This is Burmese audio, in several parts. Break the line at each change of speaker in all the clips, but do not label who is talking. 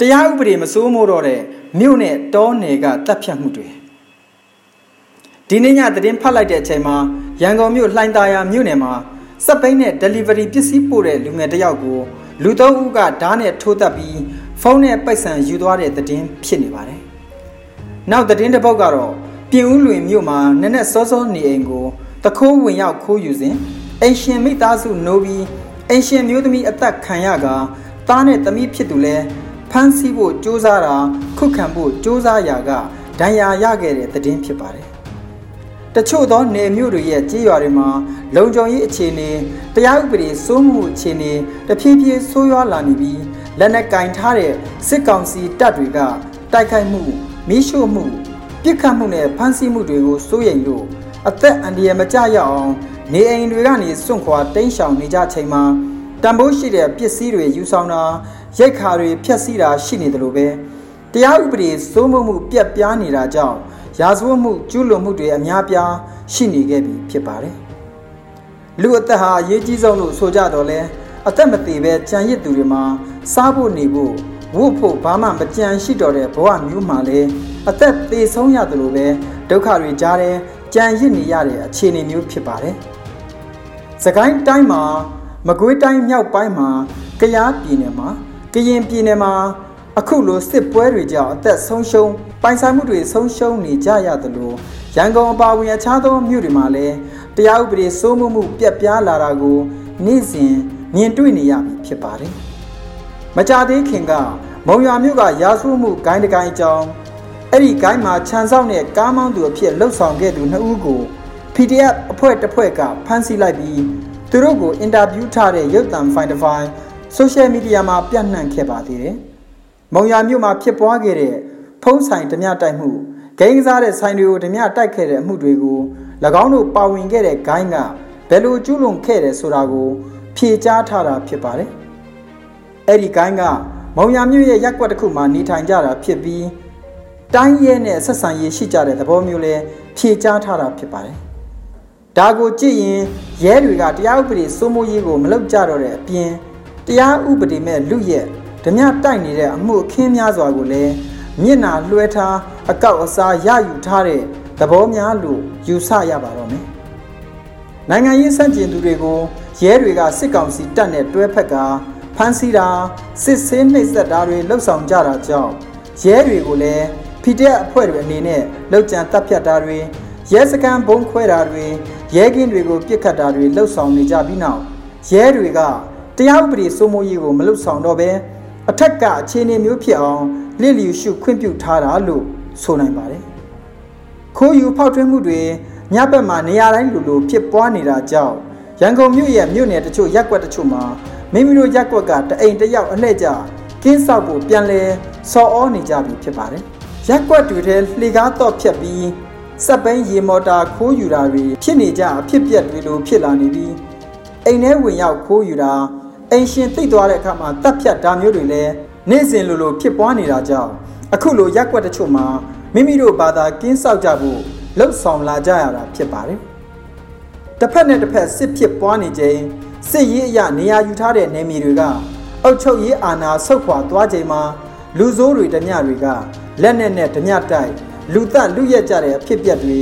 တရားဥပဒေမစိုးမိုးတော့တဲ့မြို့နဲ့တောနယ်ကတပ်ဖြတ်မှုတွေဒီနေ့ညသတင်းဖတ်လိုက်တဲ့အချိန်မှာရန်ကုန်မြို့လှိုင်သာယာမြို့နယ်မှာစက်ပိန်းနဲ့ delivery ပစ္စည်းပို့တဲ့လူငယ်တစ်ယောက်ကိုလူသုံးဦးကဓားနဲ့ထိုးတက်ပြီးဖုန်းနဲ့ပိုက်ဆံယူသွားတဲ့သတင်းဖြစ်နေပါတယ်။နောက်သတင်းတစ်ပုဒ်ကတော့ပြင်ဦးလွင်မြို့မှာနက်နက်စောစောနေအိမ်ကိုတခိုးဝင်ရောက်ခိုးယူစဉ်အင်ရှင်မိသားစုနိုးပြီးအင်ရှင်မျိုးသမီးအသက်ခံရကသားနဲ့သမီးဖြစ်သူလဲ ဖမ်းဆီးဖို့ကြိုးစားတာခုခံဖို့ကြိုးစားရာကဒဏ်ရာရခဲ့တဲ့သတင်းဖြစ်ပါတယ်။တချို့သောနေမျိုးတွေရဲ့ကြေးရွာတွေမှာလုံခြုံရေးအခြေအနေတရားဥပဒေစိုးမှုအခြေအနေတဖြည်းဖြည်းဆိုးရွားလာနေပြီးလက်နက်ကင်ထားတဲ့စစ်ကောင်စီတပ်တွေကတိုက်ခိုက်မှုမိရှို့မှုပြစ်ခတ်မှုနဲ့ဖမ်းဆီးမှုတွေကိုစိုးရိမ်လို့အသက်အန္တရာယ်မကျရအောင်နေအိမ်တွေကနေစွန့်ခွာတိမ်းရှောင်နေကြချိန်မှာ တံပိုးရှိတဲ့ပစ္စည်းတွေယူဆောင်တာရိတ်ခါတွေဖျက်ဆီးတာရှိနေတယ်လို့ပဲတရားဥပဒေစိုးမိုးမှုပြက်ပြားနေတာကြောင့်ရာဇဝတ်မှုကျူးလွန်မှုတွေအများပြားရှိနေခဲ့ပြီဖြစ်ပါတယ်လူအသက်ဟာအရေးကြီးဆုံးလို့ဆိုကြတော့လဲအသက်မသေးပဲကြံရစ်သူတွေမှာစားဖို့နေဖို့ဝုတ်ဖို့ဘာမှမကြံရှိတော့တဲ့ဘဝမျိုးမှာလဲအသက်သေဆုံးရတယ်လို့ပဲဒုက္ခတွေကြားတယ်ကြံရစ်နေရတဲ့အခြေအနေမျိုးဖြစ်ပါတယ်။စကိုင်းတိုင်းမှာ မကွေးတိုင်းမြောက်ပိုင်းမှာကယားပြည်နယ်မှာကရင်ပြည်နယ်မှာအခုလိုစစ်ပွဲတွေကြောင့်အသက်ဆုံးရှုံးပိုင်ဆိုင်မှုတွေဆုံးရှုံးနေကြရသလိုရန်ကုန်အပါအဝင်အခြားသောမြို့တွေမှာလည်းတရားဥပဒေစိုးမိုးမှုပြက်ပြားလာတာကိုနေ့စဉ်မြင်တွေ့နေရပြီဖြစ်ပါတယ်။မကြသေးခင်ကမုံရွာမြို့ကရာဇဝမှုဂိုင်းတကိုင်းအကြောင်းအဲ့ဒီဂိုင်းမှာခြံဆောင်တဲ့ကားမောင်းသူအဖြစ်လှုပ်ဆောင်ခဲ့သူနှစ်ဦးကို PDF အဖွဲ့တစ်ဖွဲ့ကဖမ်းဆီးလိုက်ပြီး သူတို့ကိုအင်တာဗျူးထားတဲ့ရုပ်သံဖိုင်တစ်ဖိုင်ဆိုရှယ်မီဒီယာမှာပြန့်နှံ့ခဲ့ပါသေးတယ်။မုံရမြို့မှာဖြစ်ပွားခဲ့တဲ့ဖုံးဆိုင်ဓမြတိုက်မှုဂိမ်းကစားတဲ့ဆိုင်တွေကိုဓမြတိုက်ခဲ့တဲ့အမှုတွေကို၎င်းတို့ပါဝင်ခဲ့တဲ့ဂိုင်းကဘယ်လိုကျူးလွန်ခဲ့တယ်ဆိုတာကို ဖြေကြားထားတာဖြစ်ပါတယ်။အဲ့ဒီဂိုင်းကမုံရမြို့ရဲ့ရက်ွက်တစ်ခုမှာနေထိုင်ကြတာဖြစ်ပြီးတိုင်းရဲနဲ့ဆက်ဆံရေးရှိကြတဲ့သဘောမျိုးလဲဖြေကြားထားတာဖြစ်ပါတယ်။ ဒါကိုကြည့်ရင်ရဲတွေကတရားဥပဒေစိုးမိုးရေးကိုမလုပ်ကြတော့တဲ့အပြင်တရားဥပဒေမဲ့လူရက်ဓမြတိုက်နေတဲ့အမှုအခင်းများစွာကိုလည်းမျက်နာလွှဲထားအကောက်အစားရယူထားတဲ့သဘောများလို့ယူဆရပါတော့မယ်။နိုင်ငံရေးစန့်ကျင်သူတွေကိုရဲတွေကစစ်ကောင်စီတပ်နဲ့တွဲဖက်ကဖမ်းဆီးတာစစ်ဆေးနှိပ်စက်တာတွေလှုပ်ဆောင်ကြတာကြောင့်ရဲတွေကိုလည်း PDF အဖွဲ့တွေအနေနဲ့လောက်ကျန်တပ်ဖြတ်တာတွေရဲစခန်းဘုံခွဲတာတွေ ရဲကင်းတွေကိုပြစ်ခတ်တာတွေလှုပ်ဆောင်နေကြပြီးနောက်ရဲတွေကတရားဥပဒေစိုးမိုးရေးကိုမလှုပ်ဆောင်တော့ဘဲအထက်ကအခြေအနေမျိုးဖြစ်အောင်လစ်လျူရှုခွင့်ပြုထားတာလို့ဆိုနိုင်ပါတယ်။ခိုးယူဖောက်ထွင်းမှုတွေညဘက်မှာနေရာတိုင်းလူလိုဖြစ်ပွားနေတာကြောင့်ရန်ကုန်မြို့ရဲ့မြို့နယ်တချို့ရက်ကွက်တချို့မှာမိမိတို့ရက်ကွက်ကတအိမ်တယောက်အလှည့်ကျကင်းဆောက်ဖို့ပြန်လဲစော်ဩနေကြပြီဖြစ်ပါတယ်။ရက်ကွက်တွေထဲလှေကားတော့ဖြတ်ပြီး စက်ပိန်းရေမော်တာခိုးယူတာတွေဖြစ်နေကြအဖြစ်ပြက်တွေလိုဖြစ်လာနေပြီးအိမ်ထဲဝင်ရောက်ခိုးယူတာအိမ်ရှင်သိသွားတဲ့အခါမှာတပ်ဖြတ်တာမျိုးတွေလည်းနေ့စဉ်လိုလိုဖြစ်ပွားနေတာကြောင့်အခုလိုရက်ွက်တချို့မှာမိမိတို့ဘာသာကင်းဆောက်ကြဖို့လှုပ်ဆောင်လာကြရတာဖြစ်ပါတယ်။တစ်ဖက်နဲ့တစ်ဖက်စစ်ဖြစ်ပွားနေချိန်စစ်ရေးအရနေရာယူထားတဲ့နေမီတွေကအုတ်ချုပ်ရေးအာဏာဆုတ်ခွာသွားချိန်မှာလူဆိုးတွေဓမြတွေကလက်နဲ့နဲ့ဓမြတိုက် လူသက်လူရက်ကြတဲ့အဖြစ်ပြက်တွေ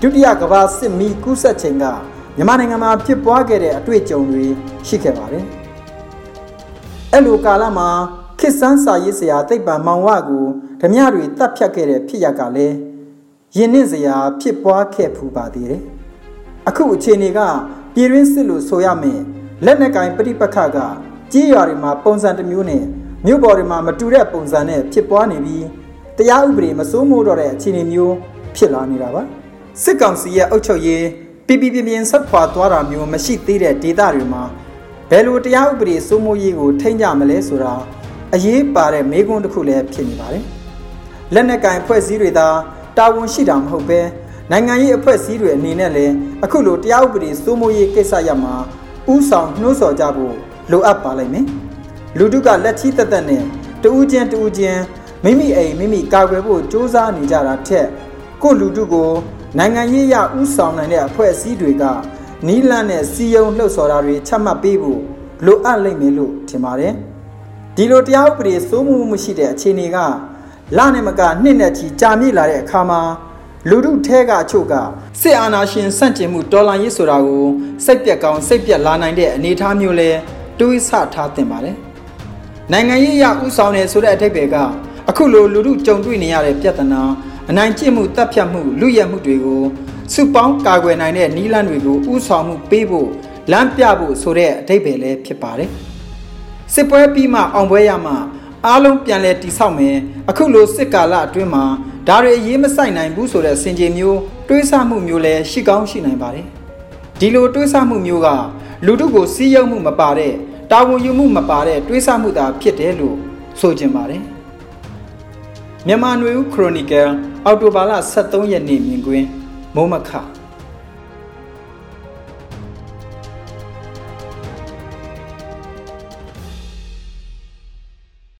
ဒုတိယကမ္ဘာစစ်မီကူးဆက်ချိန်ကမြန်မာနိုင်ငံမှာဖြစ်ပွားခဲ့တဲ့အတွေ့အကြုံတွေရှိခဲ့ပါတယ်။အဲ့လိုကာလမှာခစ်စန်းစာရေးဆရာတိတ်ပံမောင်ဝကိုဓမြတွေတတ်ဖြတ်ခဲ့တဲ့ဖြစ်ရပ်ကလည်းယဉ်နှင့်စရာဖြစ်ပွားခဲ့ဖူးပါသေးတယ်။အခုအခြေအနေကပြည်ရင်းစစ်လို့ဆိုရမယ်လက်နက်ကင်ပြိပခကကြေးရွာတွေမှာပုံစံတစ်မျိုးနဲ့မြို့ပေါ်တွေမှာမတူတဲ့ပုံစံနဲ့ဖြစ်ပွားနေပြီး တရားဥပဒေမစိုးမိုးတော့တဲ့အခြေအနေမျိုးဖြစ်လာနေတာပါစစ်ကောင်စီရဲ့အုပ်ချုပ်ရေးပြပြပြပြင်းဆက်ခွာသွားတာမျိုးမရှိသေးတဲ့ဒေသတွေမှာဘယ်လိုတရားဥပဒေစိုးမိုးရေးကိုထိန်းကြမလဲဆိုတာအရေးပါတဲ့မေးခွန်းတစ်ခုလည်းဖြစ်နေပါတယ်လက်နက်ကင်ဖွဲ့စည်းတွေသာတာဝန်ရှိတာမဟုတ်ပဲနိုင်ငံရေးအဖွဲ့အစည်းတွေအနေနဲ့လည်းအခုလိုတရားဥပဒေစိုးမိုးရေးကိစ္စရမှာဥဆောင်နှိုးဆော်ကြဖို့လိုအပ်ပါလိမ့်မယ်လူတုကလက်ချီတက်တက်နဲ့တူးချင်းတူးချင်း မိမိအိမ်မိမိကာကွယ်ဖို့စ조사နေကြတာထက်ကိုလူတုကိုနိုင်ငံရေးရဥဆောင်နိုင်တဲ့အဖွဲ့အစည်းတွေကနီးလန့်နဲ့စီယုံလှုပ်ဆော်တာတွေချမှတ်ပေးဖို့လိုအပ်လိမ့်မယ်လို့ထင်ပါတယ်ဒီလိုတရားဥပဒေစိုးမိုးမှုရှိတဲ့အခြေအနေကလနဲ့မကနှစ်နဲ့ချီကြာမြင့်လာတဲ့အခါမှာလူထုထဲကအချို့ကစစ်အာဏာရှင်ဆန့်ကျင်မှုတော်လှန်ရေးဆိုတာကိုစိတ်ပြက်ကောင်းစိတ်ပြက်လာနိုင်တဲ့အနေအထားမျိုးလဲတွေးဆထားတင်ပါတယ်။နိုင်ငံရေးအရဥဆောင်နေဆိုတဲ့အထိပ္ပယ်က အခုလိုလူထုကြုံတွေ့နေရတဲ့ပြဿနာအနိုင်ကျင့်မှုတပ်ဖြတ်မှုလူရဲမှုတွေကိုစုပေါင်းကာကွယ်နိုင်တဲ့နီးလန်းတွေကိုဥဆောင်မှုပေးဖို့လမ်းပြဖို့ဆိုတဲ့အထိပ္ပယ်လည်းဖြစ်ပါတယ်။စစ်ပွဲပြီးမှအောင်ပွဲရမှအားလုံးပြန်လဲတိဆောက်မယ်အခုလိုစစ်ကာလအတွင်းမှာဒါတွေအရေးမဆိုင်နိုင်ဘူးဆိုတဲ့စင်ကြေမျိုးတွေးဆမှုမျိုးလည်းရှိကောင်းရှိနိုင်ပါတယ်ဒီလိုတွေးဆမှုမျိုးကလူတို့ကိုစီးရုံမှုမပါတဲ့တာဝန်ယူမှုမပါတဲ့တွေးဆမှုသာဖြစ်တယ်လို့ဆိုချင်ပါတယ် မြန်မာနွေဦးခရိုနီကယ်အော်တိုဘာလ23ရက်နေ့မြင်ကွင်းမိုးမခ